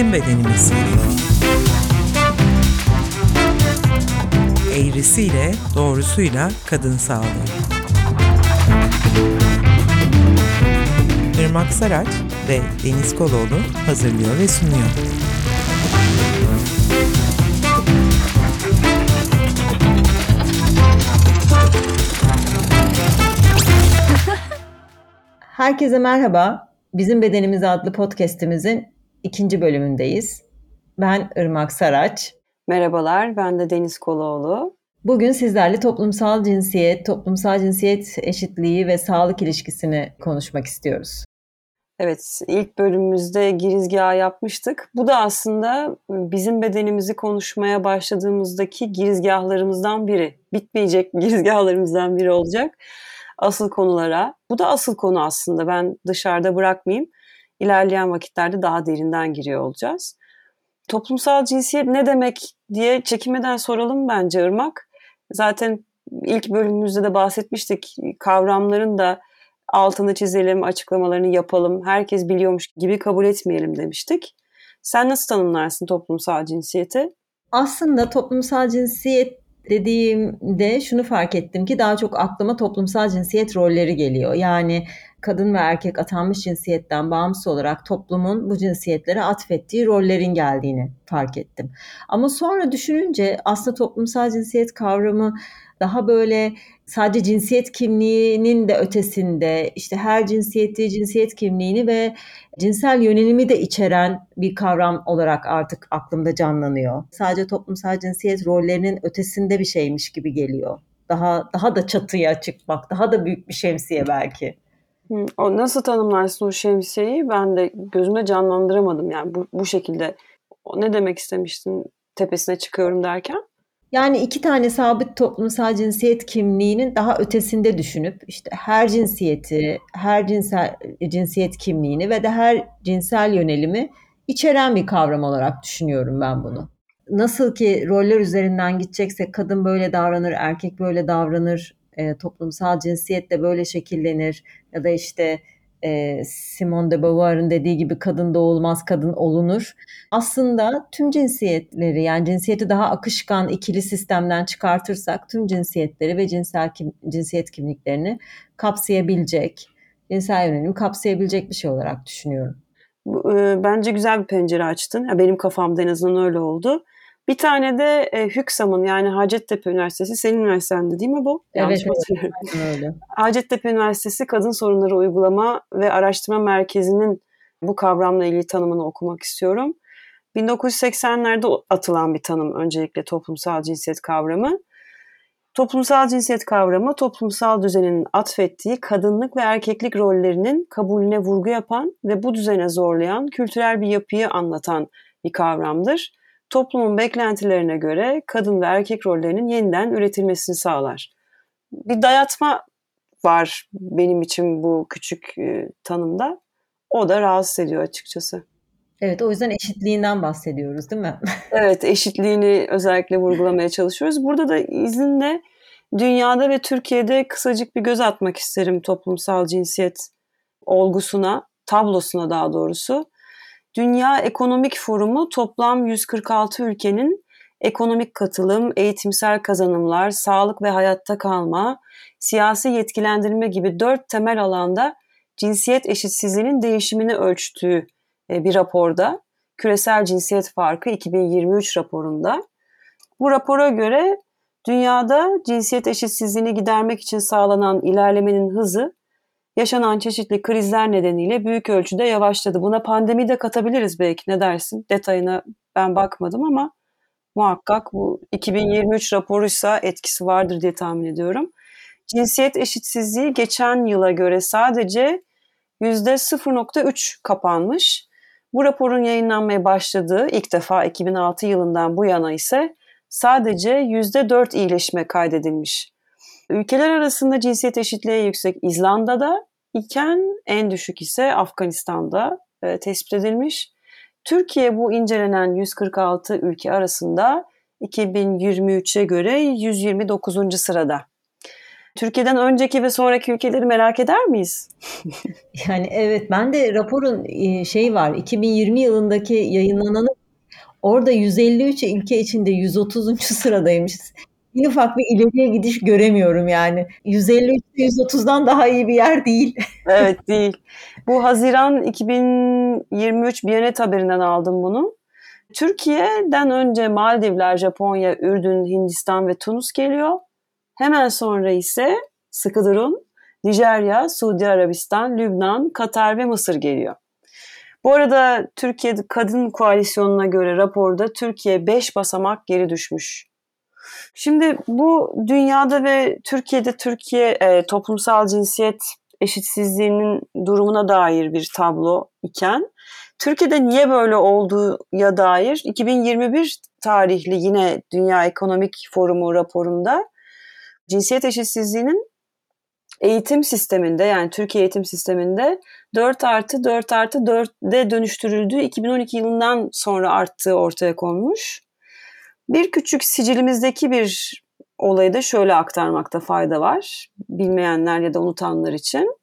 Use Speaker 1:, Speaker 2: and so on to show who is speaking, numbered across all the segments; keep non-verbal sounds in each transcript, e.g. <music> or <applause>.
Speaker 1: Bizim Bedenimiz. Eğrisiyle, doğrusuyla kadın sağlığı. Irmak Saraç ve Deniz Koloğlu hazırlıyor ve sunuyor.
Speaker 2: Herkese merhaba. Bizim Bedenimiz adlı podcast'imizin ikinci bölümündeyiz. Ben Irmak Saraç.
Speaker 3: Merhabalar, ben de Deniz Koloğlu.
Speaker 2: Bugün sizlerle toplumsal cinsiyet, toplumsal cinsiyet eşitliği ve sağlık ilişkisini konuşmak istiyoruz.
Speaker 3: Evet, ilk bölümümüzde girizgah yapmıştık. Bu da aslında bizim bedenimizi konuşmaya başladığımızdaki girizgahlarımızdan biri. Bitmeyecek <laughs> girizgahlarımızdan biri olacak asıl konulara. Bu da asıl konu aslında. Ben dışarıda bırakmayayım. İlerleyen vakitlerde daha derinden giriyor olacağız. Toplumsal cinsiyet ne demek diye çekinmeden soralım bence Irmak. Zaten ilk bölümümüzde de bahsetmiştik. Kavramların da altını çizelim, açıklamalarını yapalım. Herkes biliyormuş gibi kabul etmeyelim demiştik. Sen nasıl tanımlarsın toplumsal cinsiyeti?
Speaker 2: Aslında toplumsal cinsiyet dediğimde şunu fark ettim ki daha çok aklıma toplumsal cinsiyet rolleri geliyor. Yani kadın ve erkek atanmış cinsiyetten bağımsız olarak toplumun bu cinsiyetlere atfettiği rollerin geldiğini fark ettim. Ama sonra düşününce aslında toplumsal cinsiyet kavramı daha böyle sadece cinsiyet kimliğinin de ötesinde işte her cinsiyeti, cinsiyet kimliğini ve cinsel yönelimi de içeren bir kavram olarak artık aklımda canlanıyor. Sadece toplumsal cinsiyet rollerinin ötesinde bir şeymiş gibi geliyor. Daha daha da çatıya çıkmak, daha da büyük bir şemsiye belki.
Speaker 3: O nasıl tanımlarsın o şemsiyeyi? Ben de gözüme canlandıramadım yani bu, bu şekilde. O ne demek istemiştin tepesine çıkıyorum derken?
Speaker 2: Yani iki tane sabit toplumsal cinsiyet kimliğinin daha ötesinde düşünüp işte her cinsiyeti, her cinsel cinsiyet kimliğini ve de her cinsel yönelimi içeren bir kavram olarak düşünüyorum ben bunu. Nasıl ki roller üzerinden gideceksek kadın böyle davranır, erkek böyle davranır, e, toplumsal cinsiyet de böyle şekillenir ya da işte e, Simone de Beauvoir'ın dediği gibi kadın doğulmaz kadın olunur. Aslında tüm cinsiyetleri yani cinsiyeti daha akışkan ikili sistemden çıkartırsak tüm cinsiyetleri ve cinsel kim, cinsiyet kimliklerini kapsayabilecek, cinsel yönelim kapsayabilecek bir şey olarak düşünüyorum.
Speaker 3: E, bence güzel bir pencere açtın. Benim kafamda en azından öyle oldu. Bir tane de e, Hüksam'ın yani Hacettepe Üniversitesi senin üniversitende değil mi bu?
Speaker 2: Evet, evet öyle.
Speaker 3: Hacettepe Üniversitesi Kadın Sorunları Uygulama ve Araştırma Merkezi'nin bu kavramla ilgili tanımını okumak istiyorum. 1980'lerde atılan bir tanım öncelikle toplumsal cinsiyet kavramı. Toplumsal cinsiyet kavramı toplumsal düzenin atfettiği kadınlık ve erkeklik rollerinin kabulüne vurgu yapan ve bu düzene zorlayan kültürel bir yapıyı anlatan bir kavramdır toplumun beklentilerine göre kadın ve erkek rollerinin yeniden üretilmesini sağlar. Bir dayatma var benim için bu küçük e, tanımda. O da rahatsız ediyor açıkçası.
Speaker 2: Evet o yüzden eşitliğinden bahsediyoruz değil mi? <laughs>
Speaker 3: evet eşitliğini özellikle vurgulamaya çalışıyoruz. Burada da izinle dünyada ve Türkiye'de kısacık bir göz atmak isterim toplumsal cinsiyet olgusuna, tablosuna daha doğrusu. Dünya Ekonomik Forumu toplam 146 ülkenin ekonomik katılım, eğitimsel kazanımlar, sağlık ve hayatta kalma, siyasi yetkilendirme gibi dört temel alanda cinsiyet eşitsizliğinin değişimini ölçtüğü e, bir raporda. Küresel Cinsiyet Farkı 2023 raporunda. Bu rapora göre dünyada cinsiyet eşitsizliğini gidermek için sağlanan ilerlemenin hızı yaşanan çeşitli krizler nedeniyle büyük ölçüde yavaşladı. Buna pandemi de katabiliriz belki ne dersin? Detayına ben bakmadım ama muhakkak bu 2023 raporuysa etkisi vardır diye tahmin ediyorum. Cinsiyet eşitsizliği geçen yıla göre sadece %0.3 kapanmış. Bu raporun yayınlanmaya başladığı ilk defa 2006 yılından bu yana ise sadece %4 iyileşme kaydedilmiş. Ülkeler arasında cinsiyet eşitliği yüksek İzlanda'da iken en düşük ise Afganistan'da e, tespit edilmiş. Türkiye bu incelenen 146 ülke arasında 2023'e göre 129. sırada. Türkiye'den önceki ve sonraki ülkeleri merak eder miyiz? <laughs>
Speaker 2: Yani evet ben de raporun şey var 2020 yılındaki yayınlananı orada 153 ülke içinde 130. sıradaymışız. Bir ufak bir ileriye gidiş göremiyorum yani. 153 130'dan daha iyi bir yer değil. <laughs>
Speaker 3: evet değil. Bu Haziran 2023 Biyanet haberinden aldım bunu. Türkiye'den önce Maldivler, Japonya, Ürdün, Hindistan ve Tunus geliyor. Hemen sonra ise sıkı durun Nijerya, Suudi Arabistan, Lübnan, Katar ve Mısır geliyor. Bu arada Türkiye Kadın Koalisyonu'na göre raporda Türkiye 5 basamak geri düşmüş. Şimdi bu dünyada ve Türkiye'de Türkiye e, toplumsal cinsiyet eşitsizliğinin durumuna dair bir tablo iken Türkiye'de niye böyle olduğuya dair 2021 tarihli yine Dünya Ekonomik Forumu raporunda cinsiyet eşitsizliğinin eğitim sisteminde yani Türkiye eğitim sisteminde 4 artı 4 artı 4'de dönüştürüldüğü 2012 yılından sonra arttığı ortaya konmuş. Bir küçük sicilimizdeki bir olayı da şöyle aktarmakta fayda var. Bilmeyenler ya da unutanlar için.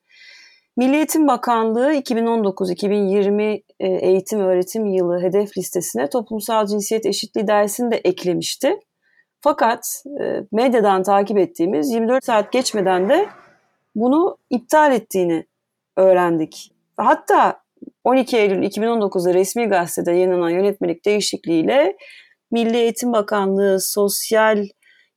Speaker 3: Milli Eğitim Bakanlığı 2019-2020 e, eğitim öğretim yılı hedef listesine toplumsal cinsiyet eşitliği dersini de eklemişti. Fakat e, medyadan takip ettiğimiz 24 saat geçmeden de bunu iptal ettiğini öğrendik. Hatta 12 Eylül 2019'da resmi gazetede yayınlanan yönetmelik değişikliğiyle Milli Eğitim Bakanlığı Sosyal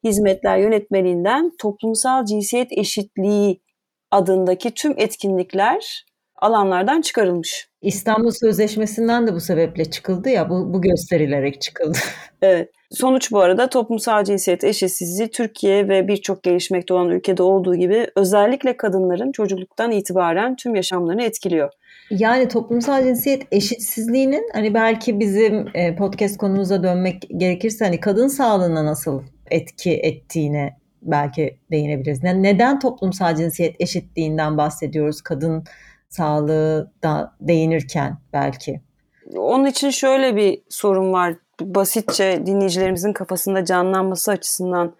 Speaker 3: Hizmetler Yönetmeliğinden toplumsal cinsiyet eşitliği adındaki tüm etkinlikler alanlardan çıkarılmış.
Speaker 2: İstanbul Sözleşmesi'nden de bu sebeple çıkıldı ya bu, bu gösterilerek çıkıldı. <laughs>
Speaker 3: Evet. Sonuç bu arada toplumsal cinsiyet eşitsizliği Türkiye ve birçok gelişmekte olan ülkede olduğu gibi özellikle kadınların çocukluktan itibaren tüm yaşamlarını etkiliyor.
Speaker 2: Yani toplumsal cinsiyet eşitsizliğinin hani belki bizim e, podcast konumuza dönmek gerekirse hani kadın sağlığına nasıl etki ettiğine belki değinebiliriz. Neden toplumsal cinsiyet eşitliğinden bahsediyoruz kadın sağlığı da değinirken belki?
Speaker 3: Onun için şöyle bir sorun var. Basitçe dinleyicilerimizin kafasında canlanması açısından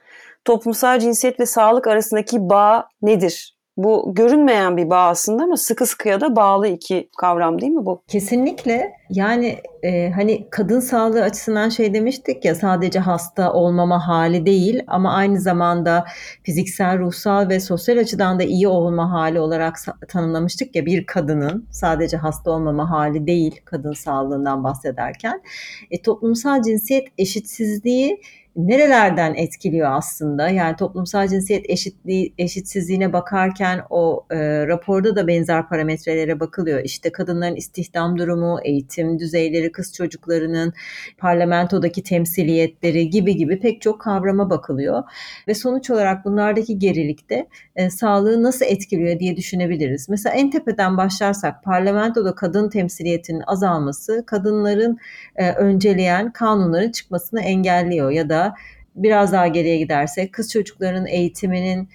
Speaker 3: toplumsal cinsiyet ve sağlık arasındaki bağ nedir? Bu görünmeyen bir bağ aslında ama sıkı sıkıya da bağlı iki kavram değil mi bu?
Speaker 2: Kesinlikle. Yani e, hani kadın sağlığı açısından şey demiştik ya sadece hasta olmama hali değil ama aynı zamanda fiziksel, ruhsal ve sosyal açıdan da iyi olma hali olarak tanımlamıştık ya bir kadının sadece hasta olmama hali değil kadın sağlığından bahsederken. E, toplumsal cinsiyet eşitsizliği nerelerden etkiliyor aslında? Yani toplumsal cinsiyet eşitliği eşitsizliğine bakarken o e, raporda da benzer parametrelere bakılıyor. İşte kadınların istihdam durumu, eğitim düzeyleri, kız çocuklarının parlamentodaki temsiliyetleri gibi gibi pek çok kavrama bakılıyor. Ve sonuç olarak bunlardaki gerilikte e, sağlığı nasıl etkiliyor diye düşünebiliriz. Mesela en tepeden başlarsak parlamentoda kadın temsiliyetinin azalması kadınların e, önceleyen kanunların çıkmasını engelliyor ya da biraz daha geriye gidersek kız çocuklarının eğitiminin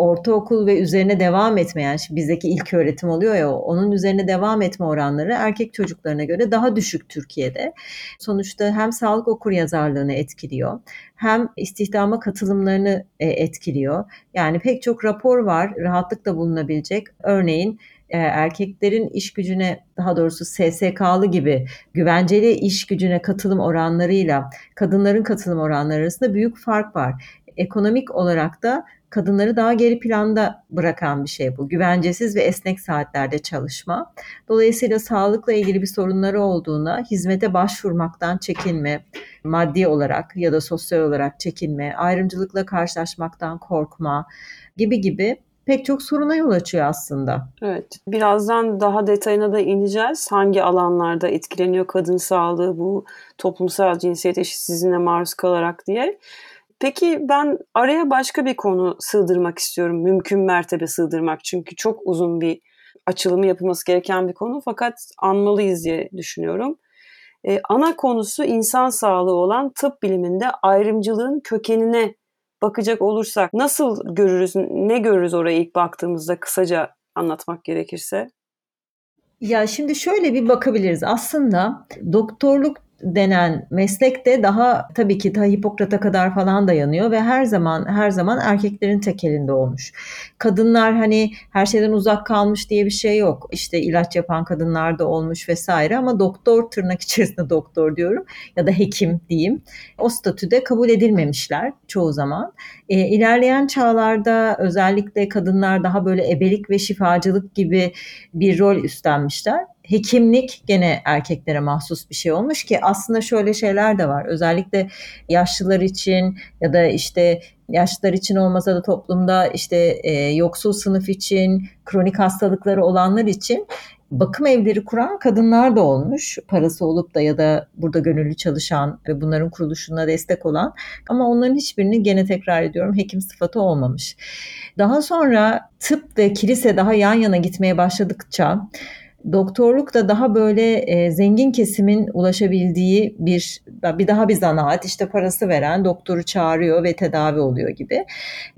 Speaker 2: ortaokul ve üzerine devam etmeyen, şimdi bizdeki ilk öğretim oluyor ya onun üzerine devam etme oranları erkek çocuklarına göre daha düşük Türkiye'de. Sonuçta hem sağlık okur yazarlığını etkiliyor hem istihdama katılımlarını e, etkiliyor. Yani pek çok rapor var rahatlıkla bulunabilecek. Örneğin e, erkeklerin iş gücüne daha doğrusu SSK'lı gibi güvenceli iş gücüne katılım oranlarıyla kadınların katılım oranları arasında büyük fark var. Ekonomik olarak da kadınları daha geri planda bırakan bir şey bu. Güvencesiz ve esnek saatlerde çalışma. Dolayısıyla sağlıkla ilgili bir sorunları olduğunda hizmete başvurmaktan çekinme, maddi olarak ya da sosyal olarak çekinme, ayrımcılıkla karşılaşmaktan korkma gibi gibi pek çok soruna yol açıyor aslında.
Speaker 3: Evet. Birazdan daha detayına da ineceğiz. Hangi alanlarda etkileniyor kadın sağlığı bu toplumsal cinsiyet eşitsizliğine maruz kalarak diye. Peki ben araya başka bir konu sığdırmak istiyorum. Mümkün mertebe sığdırmak. Çünkü çok uzun bir açılımı yapılması gereken bir konu. Fakat anmalıyız diye düşünüyorum. Ee, ana konusu insan sağlığı olan tıp biliminde ayrımcılığın kökenine bakacak olursak nasıl görürüz, ne görürüz oraya ilk baktığımızda kısaca anlatmak gerekirse?
Speaker 2: Ya şimdi şöyle bir bakabiliriz. Aslında doktorluk denen meslek de daha tabii ki ta Hipokrat'a kadar falan dayanıyor ve her zaman her zaman erkeklerin tekelinde olmuş. Kadınlar hani her şeyden uzak kalmış diye bir şey yok. İşte ilaç yapan kadınlar da olmuş vesaire ama doktor tırnak içerisinde doktor diyorum ya da hekim diyeyim. O statüde kabul edilmemişler çoğu zaman. E, ilerleyen çağlarda özellikle kadınlar daha böyle ebelik ve şifacılık gibi bir rol üstlenmişler hekimlik gene erkeklere mahsus bir şey olmuş ki aslında şöyle şeyler de var. Özellikle yaşlılar için ya da işte yaşlılar için olmasa da toplumda işte e, yoksul sınıf için, kronik hastalıkları olanlar için bakım evleri kuran kadınlar da olmuş. Parası olup da ya da burada gönüllü çalışan ve bunların kuruluşuna destek olan ama onların hiçbirini gene tekrar ediyorum hekim sıfatı olmamış. Daha sonra tıp ve kilise daha yan yana gitmeye başladıkça doktorluk da daha böyle e, zengin kesimin ulaşabildiği bir bir daha bir zanaat işte parası veren doktoru çağırıyor ve tedavi oluyor gibi.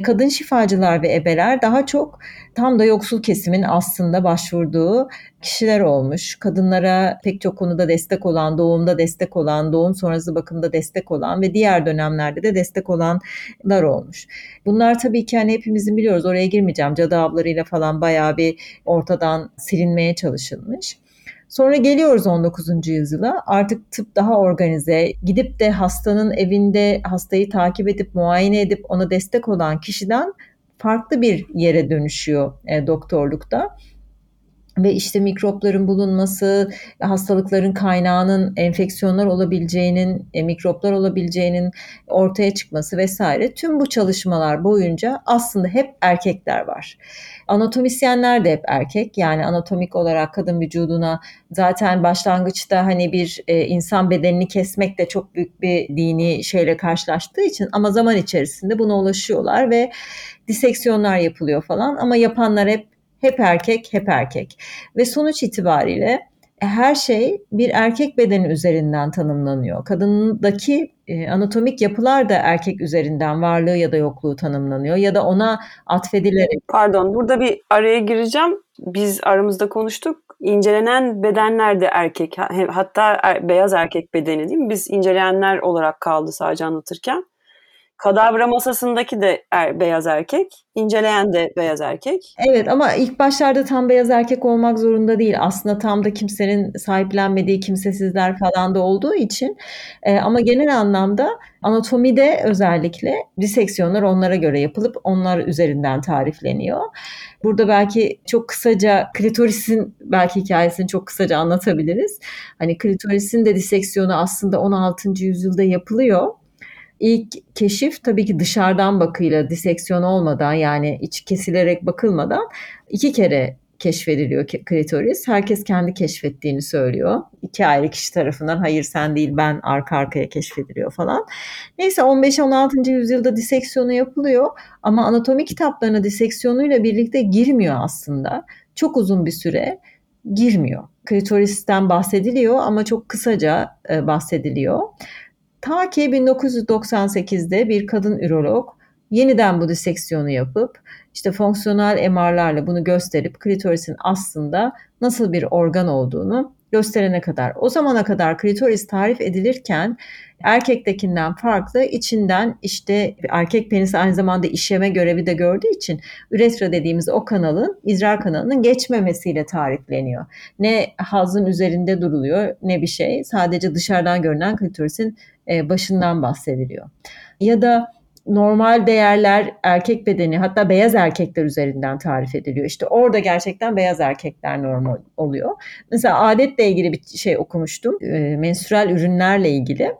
Speaker 2: Kadın şifacılar ve ebeler daha çok tam da yoksul kesimin aslında başvurduğu kişiler olmuş. Kadınlara pek çok konuda destek olan, doğumda destek olan, doğum sonrası bakımda destek olan ve diğer dönemlerde de destek olanlar olmuş. Bunlar tabii ki hani hepimizin biliyoruz oraya girmeyeceğim. Cadı avlarıyla falan bayağı bir ortadan silinmeye çalışılmış. Sonra geliyoruz 19. yüzyıla. Artık tıp daha organize. Gidip de hastanın evinde hastayı takip edip muayene edip ona destek olan kişiden farklı bir yere dönüşüyor e, doktorlukta ve işte mikropların bulunması, hastalıkların kaynağının enfeksiyonlar olabileceğinin, e, mikroplar olabileceğinin ortaya çıkması vesaire. Tüm bu çalışmalar boyunca aslında hep erkekler var. Anatomisyenler de hep erkek. Yani anatomik olarak kadın vücuduna zaten başlangıçta hani bir e, insan bedenini kesmek de çok büyük bir dini şeyle karşılaştığı için ama zaman içerisinde buna ulaşıyorlar ve diseksiyonlar yapılıyor falan ama yapanlar hep hep erkek, hep erkek. Ve sonuç itibariyle her şey bir erkek bedeni üzerinden tanımlanıyor. Kadındaki e, anatomik yapılar da erkek üzerinden varlığı ya da yokluğu tanımlanıyor ya da ona atfedilerek.
Speaker 3: Pardon burada bir araya gireceğim. Biz aramızda konuştuk. İncelenen bedenler de erkek hatta er, beyaz erkek bedeni değil mi? Biz inceleyenler olarak kaldı sadece anlatırken. Kadavra masasındaki de er, beyaz erkek, inceleyen de beyaz erkek.
Speaker 2: Evet ama ilk başlarda tam beyaz erkek olmak zorunda değil. Aslında tam da kimsenin sahiplenmediği kimsesizler falan da olduğu için. E, ama genel anlamda anatomide özellikle diseksiyonlar onlara göre yapılıp onlar üzerinden tarifleniyor. Burada belki çok kısaca klitorisin belki hikayesini çok kısaca anlatabiliriz. Hani klitorisin de diseksiyonu aslında 16. yüzyılda yapılıyor ilk keşif tabii ki dışarıdan bakıyla diseksiyon olmadan yani iç kesilerek bakılmadan iki kere keşfediliyor klitoris. Herkes kendi keşfettiğini söylüyor. İki ayrı kişi tarafından hayır sen değil ben arka arkaya keşfediliyor falan. Neyse 15-16. yüzyılda diseksiyonu yapılıyor ama anatomi kitaplarına diseksiyonuyla birlikte girmiyor aslında. Çok uzun bir süre girmiyor. Klitoristen bahsediliyor ama çok kısaca e, bahsediliyor. Ta ki 1998'de bir kadın ürolog yeniden bu diseksiyonu yapıp işte fonksiyonel MR'larla bunu gösterip klitorisin aslında nasıl bir organ olduğunu gösterene kadar. O zamana kadar klitoris tarif edilirken erkektekinden farklı içinden işte erkek penisi aynı zamanda işeme görevi de gördüğü için üretra dediğimiz o kanalın idrar kanalının geçmemesiyle tarifleniyor. Ne hazın üzerinde duruluyor ne bir şey sadece dışarıdan görünen klitorisin e, başından bahsediliyor. Ya da normal değerler erkek bedeni hatta beyaz erkekler üzerinden tarif ediliyor. İşte orada gerçekten beyaz erkekler normal oluyor. Mesela adetle ilgili bir şey okumuştum. E, menstrual ürünlerle ilgili.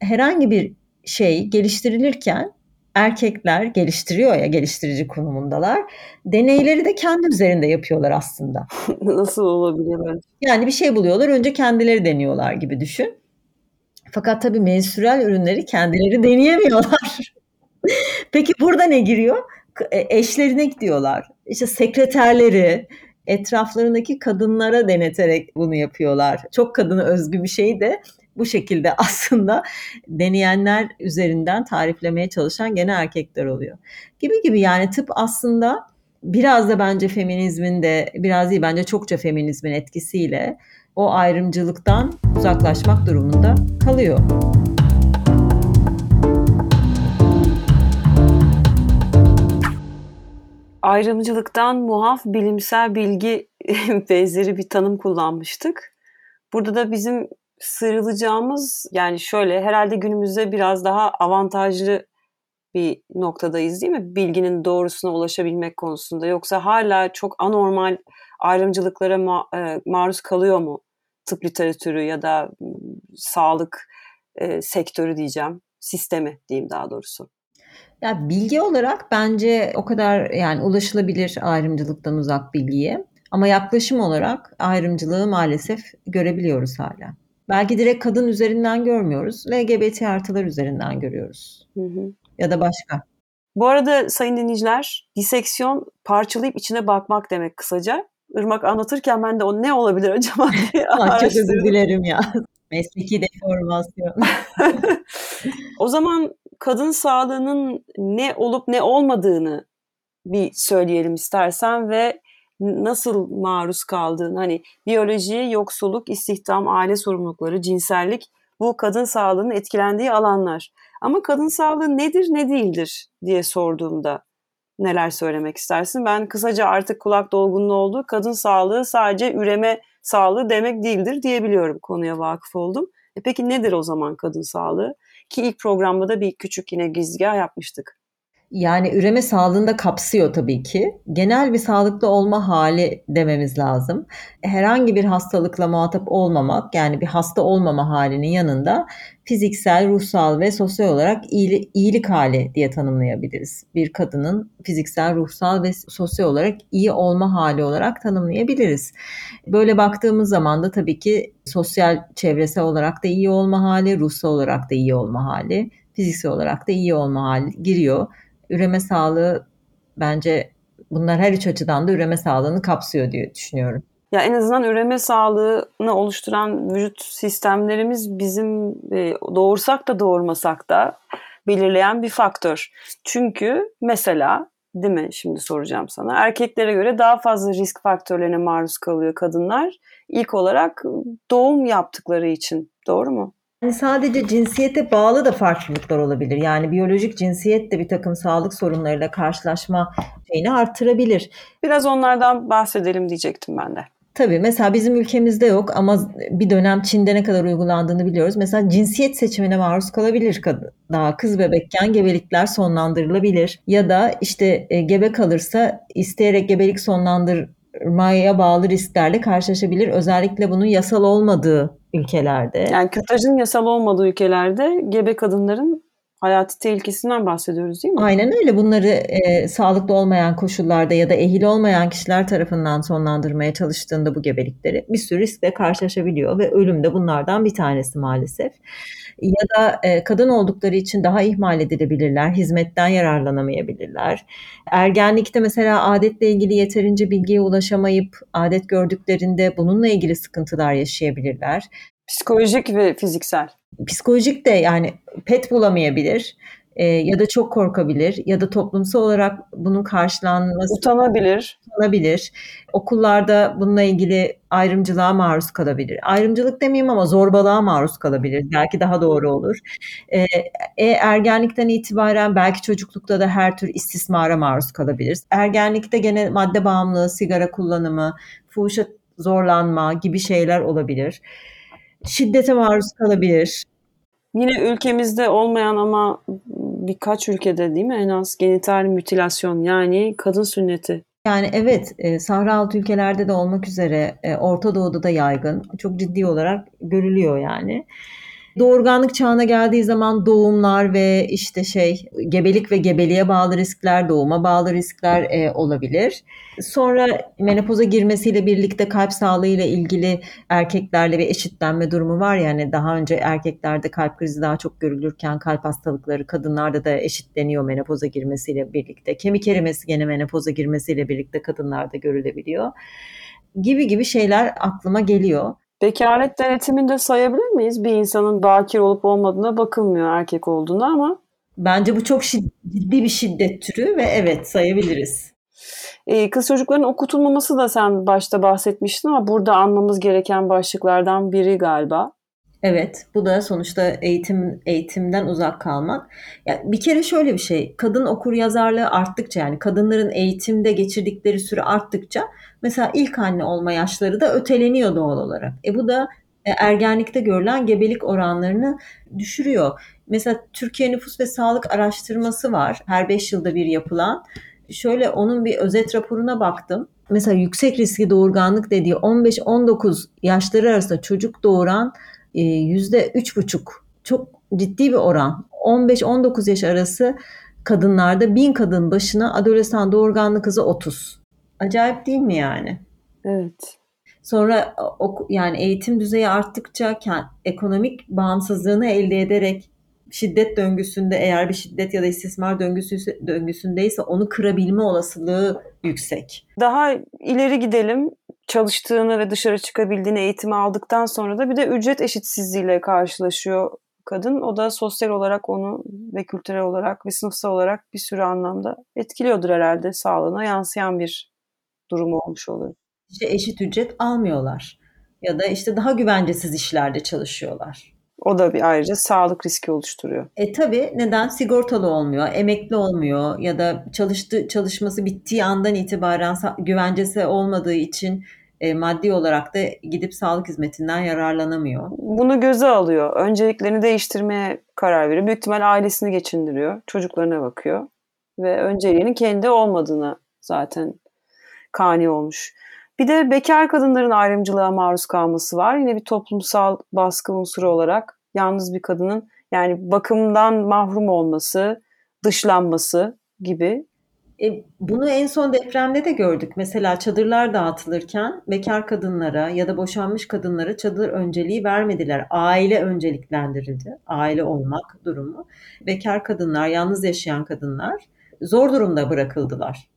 Speaker 2: Herhangi bir şey geliştirilirken erkekler geliştiriyor ya geliştirici konumundalar. Deneyleri de kendi üzerinde yapıyorlar aslında. <laughs>
Speaker 3: Nasıl olabilir?
Speaker 2: Yani bir şey buluyorlar önce kendileri deniyorlar gibi düşün. Fakat tabii menstrual ürünleri kendileri deneyemiyorlar. Peki burada ne giriyor? E, eşlerine gidiyorlar. İşte sekreterleri, etraflarındaki kadınlara deneterek bunu yapıyorlar. Çok kadına özgü bir şey de bu şekilde <laughs> aslında deneyenler üzerinden tariflemeye çalışan gene erkekler oluyor. Gibi gibi yani tıp aslında biraz da bence feminizmin de biraz değil bence çokça feminizmin etkisiyle o ayrımcılıktan uzaklaşmak durumunda kalıyor.
Speaker 3: Ayrımcılıktan muaf bilimsel bilgi <laughs> benzeri bir tanım kullanmıştık. Burada da bizim sıyrılacağımız yani şöyle herhalde günümüzde biraz daha avantajlı bir noktadayız değil mi? Bilginin doğrusuna ulaşabilmek konusunda. Yoksa hala çok anormal ayrımcılıklara ma- e, maruz kalıyor mu tıp literatürü ya da sağlık e, sektörü diyeceğim, sistemi diyeyim daha doğrusu.
Speaker 2: Ya bilgi olarak bence o kadar yani ulaşılabilir ayrımcılıktan uzak bilgiye. Ama yaklaşım olarak ayrımcılığı maalesef görebiliyoruz hala. Belki direkt kadın üzerinden görmüyoruz. LGBT artılar üzerinden görüyoruz. Hı hı. Ya da başka.
Speaker 3: Bu arada sayın dinleyiciler, diseksiyon parçalayıp içine bakmak demek kısaca. Irmak anlatırken ben de o ne olabilir acaba <laughs> diye
Speaker 2: Çok özür dilerim ya. <laughs> Mesleki deformasyon. <laughs>
Speaker 3: o zaman kadın sağlığının ne olup ne olmadığını bir söyleyelim istersen ve nasıl maruz kaldığın hani biyoloji, yoksulluk, istihdam, aile sorumlulukları, cinsellik bu kadın sağlığının etkilendiği alanlar. Ama kadın sağlığı nedir ne değildir diye sorduğumda neler söylemek istersin? Ben kısaca artık kulak dolgunluğu oldu. Kadın sağlığı sadece üreme sağlığı demek değildir diyebiliyorum. Konuya vakıf oldum. E peki nedir o zaman kadın sağlığı? Ki ilk programda da bir küçük yine gizgah yapmıştık.
Speaker 2: Yani üreme sağlığında kapsıyor tabii ki. Genel bir sağlıklı olma hali dememiz lazım. Herhangi bir hastalıkla muhatap olmamak yani bir hasta olmama halinin yanında fiziksel, ruhsal ve sosyal olarak iyilik, iyilik hali diye tanımlayabiliriz. Bir kadının fiziksel, ruhsal ve sosyal olarak iyi olma hali olarak tanımlayabiliriz. Böyle baktığımız zaman da tabii ki sosyal, çevresel olarak da iyi olma hali, ruhsal olarak da iyi olma hali, fiziksel olarak da iyi olma hali giriyor üreme sağlığı bence bunlar her üç açıdan da üreme sağlığını kapsıyor diye düşünüyorum.
Speaker 3: Ya en azından üreme sağlığını oluşturan vücut sistemlerimiz bizim e, doğursak da doğurmasak da belirleyen bir faktör. Çünkü mesela değil mi şimdi soracağım sana erkeklere göre daha fazla risk faktörlerine maruz kalıyor kadınlar. İlk olarak doğum yaptıkları için doğru mu?
Speaker 2: Yani sadece cinsiyete bağlı da farklılıklar olabilir. Yani biyolojik cinsiyet de bir takım sağlık sorunlarıyla karşılaşma şeyini artırabilir.
Speaker 3: Biraz onlardan bahsedelim diyecektim ben de.
Speaker 2: Tabii mesela bizim ülkemizde yok ama bir dönem Çin'de ne kadar uygulandığını biliyoruz. Mesela cinsiyet seçimine maruz kalabilir kadın. Daha kız bebekken gebelikler sonlandırılabilir. Ya da işte e, gebe kalırsa isteyerek gebelik sonlandırmaya bağlı risklerle karşılaşabilir. Özellikle bunun yasal olmadığı ülkelerde.
Speaker 3: Yani kürtajın yasal olmadığı ülkelerde gebe kadınların hayati tehlikesinden bahsediyoruz değil mi?
Speaker 2: Aynen öyle. Bunları e, sağlıklı olmayan koşullarda ya da ehil olmayan kişiler tarafından sonlandırmaya çalıştığında bu gebelikleri bir sürü riskle karşılaşabiliyor ve ölüm de bunlardan bir tanesi maalesef. Ya da e, kadın oldukları için daha ihmal edilebilirler, hizmetten yararlanamayabilirler. Ergenlikte mesela adetle ilgili yeterince bilgiye ulaşamayıp adet gördüklerinde bununla ilgili sıkıntılar yaşayabilirler.
Speaker 3: Psikolojik ve fiziksel.
Speaker 2: Psikolojik de yani pet bulamayabilir e, ya da çok korkabilir ya da toplumsal olarak bunun karşılanması
Speaker 3: utanabilir.
Speaker 2: Utanabilir. Okullarda bununla ilgili ayrımcılığa maruz kalabilir. Ayrımcılık demeyeyim ama zorbalığa maruz kalabilir. Belki daha doğru olur. E, e, ergenlikten itibaren belki çocuklukta da her tür istismara maruz kalabilir. Ergenlikte gene madde bağımlılığı, sigara kullanımı, fuhuşa zorlanma gibi şeyler olabilir şiddete maruz kalabilir.
Speaker 3: Yine ülkemizde olmayan ama birkaç ülkede değil mi en az genital mütilasyon yani kadın sünneti.
Speaker 2: Yani evet e, Sahra altı ülkelerde de olmak üzere e, Orta Doğu'da da yaygın. Çok ciddi olarak görülüyor yani. Doğurganlık çağına geldiği zaman doğumlar ve işte şey gebelik ve gebeliğe bağlı riskler, doğuma bağlı riskler e, olabilir. Sonra menopoza girmesiyle birlikte kalp sağlığı ile ilgili erkeklerle bir eşitlenme durumu var yani daha önce erkeklerde kalp krizi daha çok görülürken kalp hastalıkları kadınlarda da eşitleniyor menopoza girmesiyle birlikte. Kemik erimesi gene menopoza girmesiyle birlikte kadınlarda görülebiliyor. Gibi gibi şeyler aklıma geliyor.
Speaker 3: Bekaret denetiminde sayabilir miyiz? Bir insanın bakir olup olmadığına bakılmıyor erkek olduğuna ama.
Speaker 2: Bence bu çok ciddi bir şiddet türü ve evet sayabiliriz.
Speaker 3: Ee, kız çocukların okutulmaması da sen başta bahsetmiştin ama burada anmamız gereken başlıklardan biri galiba.
Speaker 2: Evet, bu da sonuçta eğitim eğitimden uzak kalmak. Yani bir kere şöyle bir şey, kadın okur yazarlığı arttıkça yani kadınların eğitimde geçirdikleri süre arttıkça mesela ilk anne olma yaşları da öteleniyor doğal olarak. E bu da e, ergenlikte görülen gebelik oranlarını düşürüyor. Mesela Türkiye Nüfus ve Sağlık Araştırması var. Her 5 yılda bir yapılan. Şöyle onun bir özet raporuna baktım. Mesela yüksek riskli doğurganlık dediği 15-19 yaşları arasında çocuk doğuran yüzde üç buçuk çok ciddi bir oran. 15-19 yaş arası kadınlarda bin kadın başına adolesan doğurganlık hızı 30. Acayip değil mi yani?
Speaker 3: Evet.
Speaker 2: Sonra yani eğitim düzeyi arttıkça ekonomik bağımsızlığını elde ederek şiddet döngüsünde eğer bir şiddet ya da istismar döngüsü döngüsündeyse onu kırabilme olasılığı yüksek.
Speaker 3: Daha ileri gidelim. Çalıştığını ve dışarı çıkabildiğini eğitimi aldıktan sonra da bir de ücret eşitsizliğiyle karşılaşıyor kadın. O da sosyal olarak onu ve kültürel olarak ve sınıfsal olarak bir sürü anlamda etkiliyordur herhalde sağlığına yansıyan bir durumu olmuş oluyor.
Speaker 2: İşte eşit ücret almıyorlar ya da işte daha güvencesiz işlerde çalışıyorlar.
Speaker 3: O da bir ayrıca sağlık riski oluşturuyor.
Speaker 2: E tabii neden sigortalı olmuyor, emekli olmuyor ya da çalıştı çalışması bittiği andan itibaren güvencesi olmadığı için e, maddi olarak da gidip sağlık hizmetinden yararlanamıyor.
Speaker 3: Bunu göze alıyor. Önceliklerini değiştirmeye karar veriyor. Büyük ihtimal ailesini geçindiriyor. Çocuklarına bakıyor. Ve önceliğinin kendi olmadığına zaten kani olmuş. Bir de bekar kadınların ayrımcılığa maruz kalması var. Yine bir toplumsal baskı unsuru olarak yalnız bir kadının yani bakımdan mahrum olması, dışlanması gibi.
Speaker 2: E, bunu en son depremde de gördük. Mesela çadırlar dağıtılırken bekar kadınlara ya da boşanmış kadınlara çadır önceliği vermediler. Aile önceliklendirildi. Aile olmak durumu. Bekar kadınlar, yalnız yaşayan kadınlar zor durumda bırakıldılar.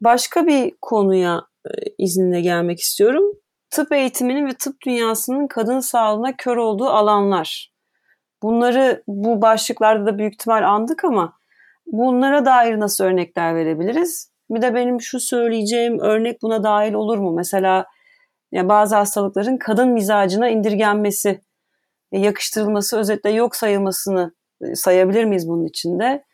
Speaker 3: Başka bir konuya e, izninle gelmek istiyorum. Tıp eğitiminin ve tıp dünyasının kadın sağlığına kör olduğu alanlar. Bunları bu başlıklarda da büyük ihtimal andık ama bunlara dair nasıl örnekler verebiliriz? Bir de benim şu söyleyeceğim örnek buna dahil olur mu? Mesela ya bazı hastalıkların kadın mizacına indirgenmesi, e, yakıştırılması, özetle yok sayılmasını e, sayabilir miyiz bunun içinde?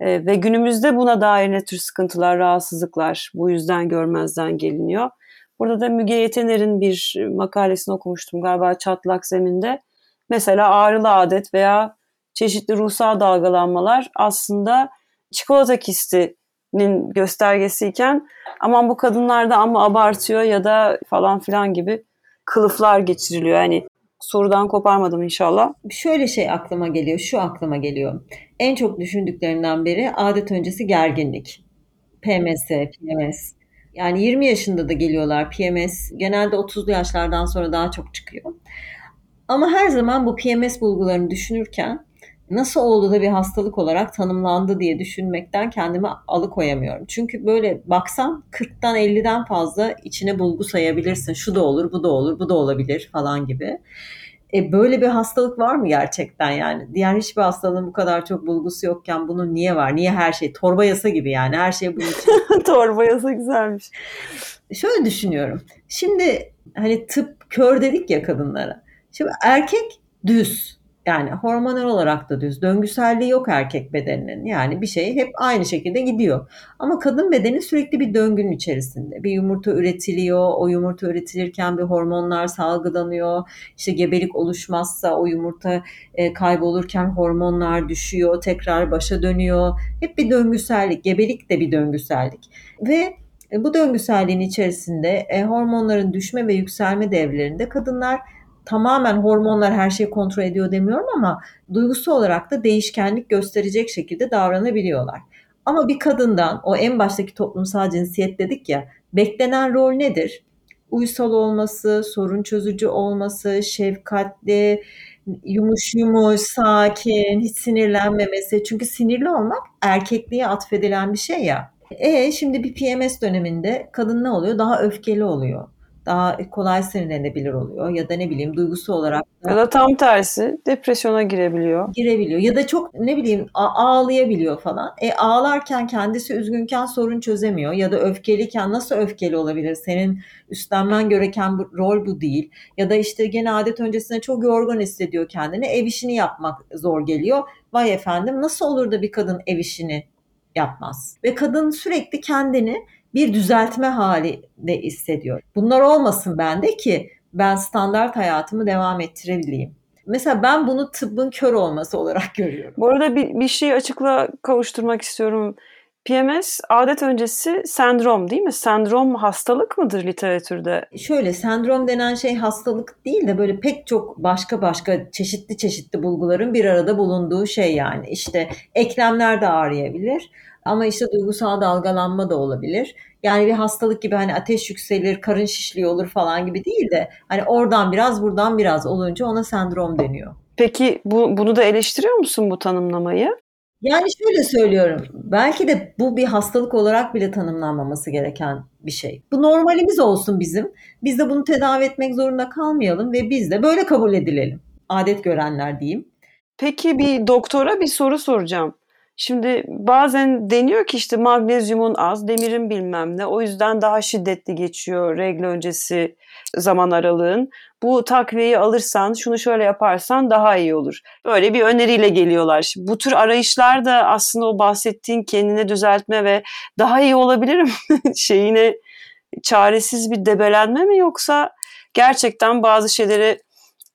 Speaker 3: E, ve günümüzde buna dair ne tür sıkıntılar, rahatsızlıklar bu yüzden görmezden geliniyor. Burada da Müge Yetener'in bir makalesini okumuştum galiba çatlak zeminde. Mesela ağrılı adet veya çeşitli ruhsal dalgalanmalar aslında çikolata kistinin göstergesiyken aman bu kadınlar da ama abartıyor ya da falan filan gibi kılıflar geçiriliyor. Yani sorudan koparmadım inşallah.
Speaker 2: Şöyle şey aklıma geliyor, şu aklıma geliyor. En çok düşündüklerinden biri adet öncesi gerginlik. PMS, PMS. Yani 20 yaşında da geliyorlar PMS. Genelde 30'lu yaşlardan sonra daha çok çıkıyor. Ama her zaman bu PMS bulgularını düşünürken nasıl oldu da bir hastalık olarak tanımlandı diye düşünmekten kendimi alıkoyamıyorum. Çünkü böyle baksan 40'tan 50'den fazla içine bulgu sayabilirsin. Şu da olur, bu da olur, bu da olabilir falan gibi. E böyle bir hastalık var mı gerçekten yani? Diğer hiçbir hastalığın bu kadar çok bulgusu yokken bunun niye var? Niye her şey? Torba yasa gibi yani her şey bunun için. <laughs>
Speaker 3: Torba yasa güzelmiş.
Speaker 2: Şöyle düşünüyorum. Şimdi hani tıp kör dedik ya kadınlara. Şimdi erkek düz yani hormonal olarak da düz. Döngüselliği yok erkek bedeninin. Yani bir şey hep aynı şekilde gidiyor. Ama kadın bedeni sürekli bir döngünün içerisinde. Bir yumurta üretiliyor. O yumurta üretilirken bir hormonlar salgılanıyor. İşte gebelik oluşmazsa o yumurta e, kaybolurken hormonlar düşüyor. Tekrar başa dönüyor. Hep bir döngüsellik. Gebelik de bir döngüsellik. Ve e, bu döngüselliğin içerisinde e, hormonların düşme ve yükselme devlerinde kadınlar tamamen hormonlar her şeyi kontrol ediyor demiyorum ama duygusu olarak da değişkenlik gösterecek şekilde davranabiliyorlar. Ama bir kadından o en baştaki toplumsal cinsiyet dedik ya beklenen rol nedir? Uysal olması, sorun çözücü olması, şefkatli, yumuş yumuş, sakin, hiç sinirlenmemesi. Çünkü sinirli olmak erkekliğe atfedilen bir şey ya. E şimdi bir PMS döneminde kadın ne oluyor? Daha öfkeli oluyor daha kolay sinirlenebilir oluyor ya da ne bileyim duygusu olarak
Speaker 3: Ya da tam tersi depresyona girebiliyor.
Speaker 2: girebiliyor ya da çok ne bileyim ağlayabiliyor falan. E ağlarken kendisi üzgünken sorun çözemiyor ya da öfkeliyken nasıl öfkeli olabilir? Senin üstlenmen gereken bu, rol bu değil. Ya da işte gene adet öncesinde çok yorgun hissediyor kendini. Ev işini yapmak zor geliyor. Vay efendim nasıl olur da bir kadın ev işini yapmaz? Ve kadın sürekli kendini bir düzeltme halinde hissediyor. Bunlar olmasın bende ki ben standart hayatımı devam ettirebileyim. Mesela ben bunu tıbbın kör olması olarak <laughs> görüyorum.
Speaker 3: Bu arada bir, bir şeyi açıkla kavuşturmak istiyorum. PMS adet öncesi sendrom değil mi? Sendrom hastalık mıdır literatürde?
Speaker 2: Şöyle sendrom denen şey hastalık değil de böyle pek çok başka başka çeşitli çeşitli bulguların bir arada bulunduğu şey yani. İşte eklemler de ağrıyabilir ama işte duygusal dalgalanma da olabilir. Yani bir hastalık gibi hani ateş yükselir, karın şişliyor olur falan gibi değil de hani oradan biraz buradan biraz olunca ona sendrom deniyor.
Speaker 3: Peki bu, bunu da eleştiriyor musun bu tanımlamayı?
Speaker 2: Yani şöyle söylüyorum. Belki de bu bir hastalık olarak bile tanımlanmaması gereken bir şey. Bu normalimiz olsun bizim. Biz de bunu tedavi etmek zorunda kalmayalım ve biz de böyle kabul edilelim. Adet görenler diyeyim.
Speaker 3: Peki bir doktora bir soru soracağım. Şimdi bazen deniyor ki işte magnezyumun az, demirin bilmem ne. O yüzden daha şiddetli geçiyor regl öncesi zaman aralığın. Bu takviyeyi alırsan, şunu şöyle yaparsan daha iyi olur. Böyle bir öneriyle geliyorlar. Şimdi bu tür arayışlar da aslında o bahsettiğin kendine düzeltme ve daha iyi olabilirim <laughs> şeyine çaresiz bir debelenme mi yoksa gerçekten bazı şeyleri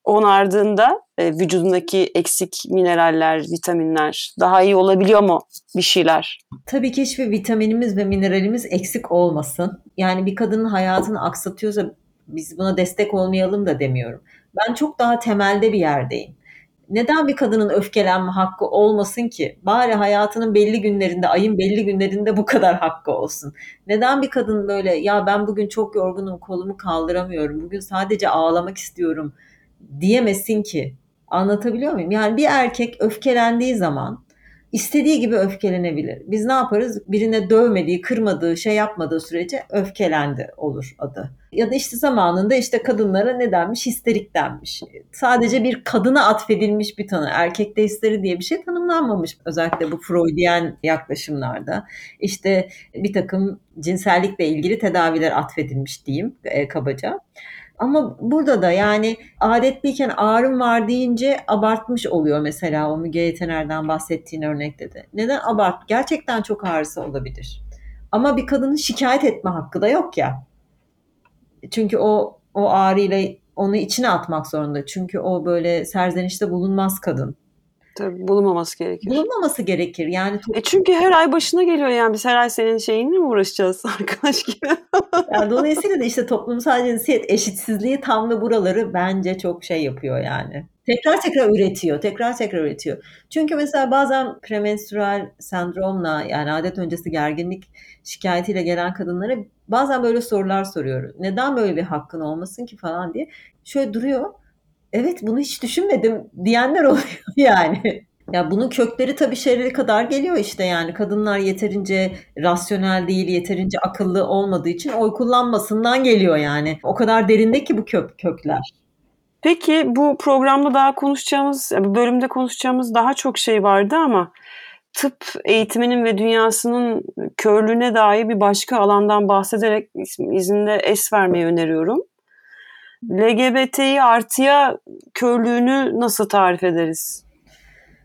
Speaker 3: onardığında e, vücudundaki eksik mineraller, vitaminler daha iyi olabiliyor mu bir şeyler?
Speaker 2: Tabii ki hiçbir vitaminimiz ve mineralimiz eksik olmasın. Yani bir kadının hayatını aksatıyorsa biz buna destek olmayalım da demiyorum. Ben çok daha temelde bir yerdeyim. Neden bir kadının öfkelenme hakkı olmasın ki? Bari hayatının belli günlerinde, ayın belli günlerinde bu kadar hakkı olsun. Neden bir kadın böyle ya ben bugün çok yorgunum, kolumu kaldıramıyorum, bugün sadece ağlamak istiyorum diyemesin ki? Anlatabiliyor muyum? Yani bir erkek öfkelendiği zaman istediği gibi öfkelenebilir. Biz ne yaparız? Birine dövmediği, kırmadığı, şey yapmadığı sürece öfkelendi olur adı. Ya da işte zamanında işte kadınlara ne denmiş? Histerik denmiş. Sadece bir kadına atfedilmiş bir tanı. Erkekte histeri diye bir şey tanımlanmamış. Özellikle bu Freudiyen yaklaşımlarda. İşte bir takım cinsellikle ilgili tedaviler atfedilmiş diyeyim e, kabaca. Ama burada da yani adetliyken ağrım var deyince abartmış oluyor mesela o Müge Yetener'den bahsettiğin örnekte de. Neden abart? Gerçekten çok ağrısı olabilir. Ama bir kadının şikayet etme hakkı da yok ya. Çünkü o o ağrıyla onu içine atmak zorunda. Çünkü o böyle serzenişte bulunmaz kadın.
Speaker 3: Tabii bulunmaması gerekir.
Speaker 2: Bulunmaması gerekir. Yani
Speaker 3: e çünkü her ay başına geliyor yani biz her ay senin şeyinle mi uğraşacağız <laughs> arkadaş gibi?
Speaker 2: yani dolayısıyla da işte toplumsal cinsiyet eşitsizliği tam da buraları bence çok şey yapıyor yani. Tekrar tekrar üretiyor, tekrar tekrar üretiyor. Çünkü mesela bazen premenstrüel sendromla yani adet öncesi gerginlik şikayetiyle gelen kadınlara bazen böyle sorular soruyoruz. Neden böyle bir hakkın olmasın ki falan diye. Şöyle duruyor. Evet bunu hiç düşünmedim diyenler <laughs> oluyor yani. Ya bunun kökleri tabii şeyleri kadar geliyor işte yani kadınlar yeterince rasyonel değil, yeterince akıllı olmadığı için oy kullanmasından geliyor yani. O kadar derinde ki bu kök, kökler.
Speaker 3: Peki bu programda daha konuşacağımız, bu bölümde konuşacağımız daha çok şey vardı ama tıp eğitiminin ve dünyasının körlüğüne dair bir başka alandan bahsederek izinde es vermeyi öneriyorum. LGBTİ artıya körlüğünü nasıl tarif ederiz?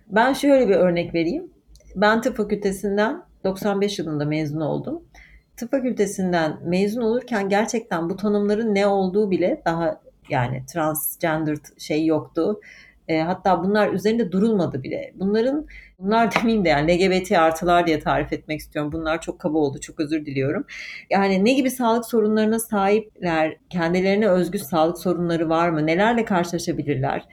Speaker 2: Ben şöyle bir örnek vereyim. Ben tıp fakültesinden 95 yılında mezun oldum. Tıp fakültesinden mezun olurken gerçekten bu tanımların ne olduğu bile daha yani transgender şey yoktu. E, hatta bunlar üzerinde durulmadı bile. Bunların bunlar <laughs> demeyeyim de yani LGBT artılar diye tarif etmek istiyorum. Bunlar çok kaba oldu. Çok özür diliyorum. Yani ne gibi sağlık sorunlarına sahipler? Kendilerine özgü sağlık sorunları var mı? Nelerle karşılaşabilirler?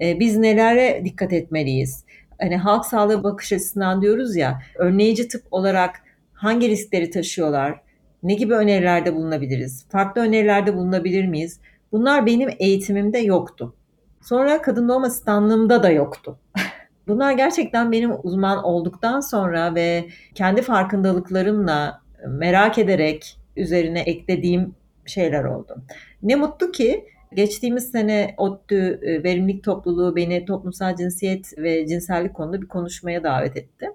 Speaker 2: E, biz nelere dikkat etmeliyiz? Hani halk sağlığı bakış açısından diyoruz ya, önleyici tıp olarak hangi riskleri taşıyorlar? Ne gibi önerilerde bulunabiliriz? Farklı önerilerde bulunabilir miyiz? Bunlar benim eğitimimde yoktu. Sonra kadın doğum asistanlığımda da yoktu. <laughs> Bunlar gerçekten benim uzman olduktan sonra ve kendi farkındalıklarımla merak ederek üzerine eklediğim şeyler oldu. Ne mutlu ki geçtiğimiz sene ODTÜ e, Verimlilik Topluluğu beni toplumsal cinsiyet ve cinsellik konuda bir konuşmaya davet etti.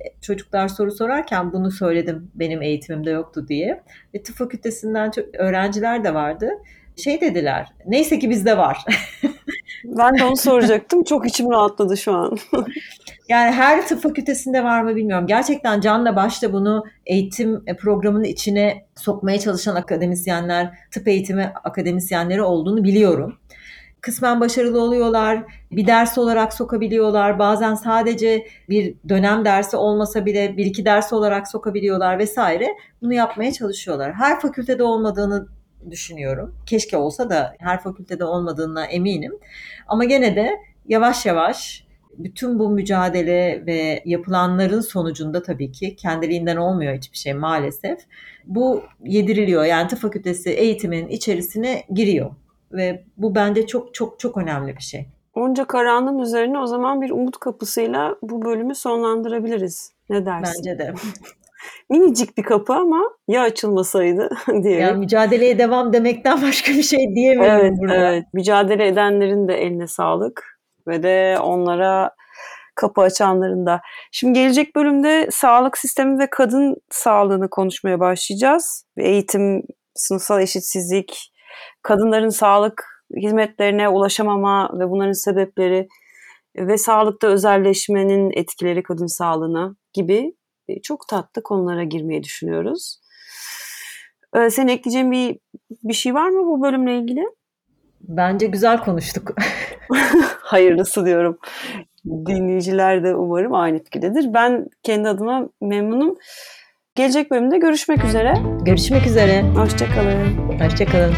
Speaker 2: E, çocuklar soru sorarken bunu söyledim benim eğitimimde yoktu diye. Ve tıp fakültesinden öğrenciler de vardı. Şey dediler, neyse ki bizde var. <laughs>
Speaker 3: Ben de onu soracaktım. Çok içim rahatladı şu an.
Speaker 2: Yani her tıp fakültesinde var mı bilmiyorum. Gerçekten canla başla bunu eğitim programının içine sokmaya çalışan akademisyenler, tıp eğitimi akademisyenleri olduğunu biliyorum. Kısmen başarılı oluyorlar, bir ders olarak sokabiliyorlar, bazen sadece bir dönem dersi olmasa bile bir iki ders olarak sokabiliyorlar vesaire. Bunu yapmaya çalışıyorlar. Her fakültede olmadığını düşünüyorum. Keşke olsa da her fakültede olmadığına eminim. Ama gene de yavaş yavaş bütün bu mücadele ve yapılanların sonucunda tabii ki kendiliğinden olmuyor hiçbir şey maalesef. Bu yediriliyor. Yani tıp fakültesi eğitimin içerisine giriyor. Ve bu bence çok çok çok önemli bir şey.
Speaker 3: Onca karanlığın üzerine o zaman bir umut kapısıyla bu bölümü sonlandırabiliriz. Ne dersin?
Speaker 2: Bence de. <laughs>
Speaker 3: Minicik bir kapı ama ya açılmasaydı <laughs> diye.
Speaker 2: Yani mücadeleye devam demekten <laughs> başka bir şey diyemiyorum
Speaker 3: evet,
Speaker 2: burada.
Speaker 3: Evet, mücadele edenlerin de eline sağlık ve de onlara kapı açanların da. Şimdi gelecek bölümde sağlık sistemi ve kadın sağlığını konuşmaya başlayacağız. Eğitim, sınıfsal eşitsizlik, kadınların sağlık hizmetlerine ulaşamama ve bunların sebepleri ve sağlıkta özelleşmenin etkileri kadın sağlığına gibi çok tatlı konulara girmeyi düşünüyoruz. Ee, senin ekleyeceğin bir, bir şey var mı bu bölümle ilgili?
Speaker 2: Bence güzel konuştuk. <laughs>
Speaker 3: Hayırlısı diyorum. Dinleyiciler de umarım aynı fikirdedir. Ben kendi adıma memnunum. Gelecek bölümde görüşmek üzere.
Speaker 2: Görüşmek üzere.
Speaker 3: Hoşçakalın.
Speaker 2: Hoşçakalın.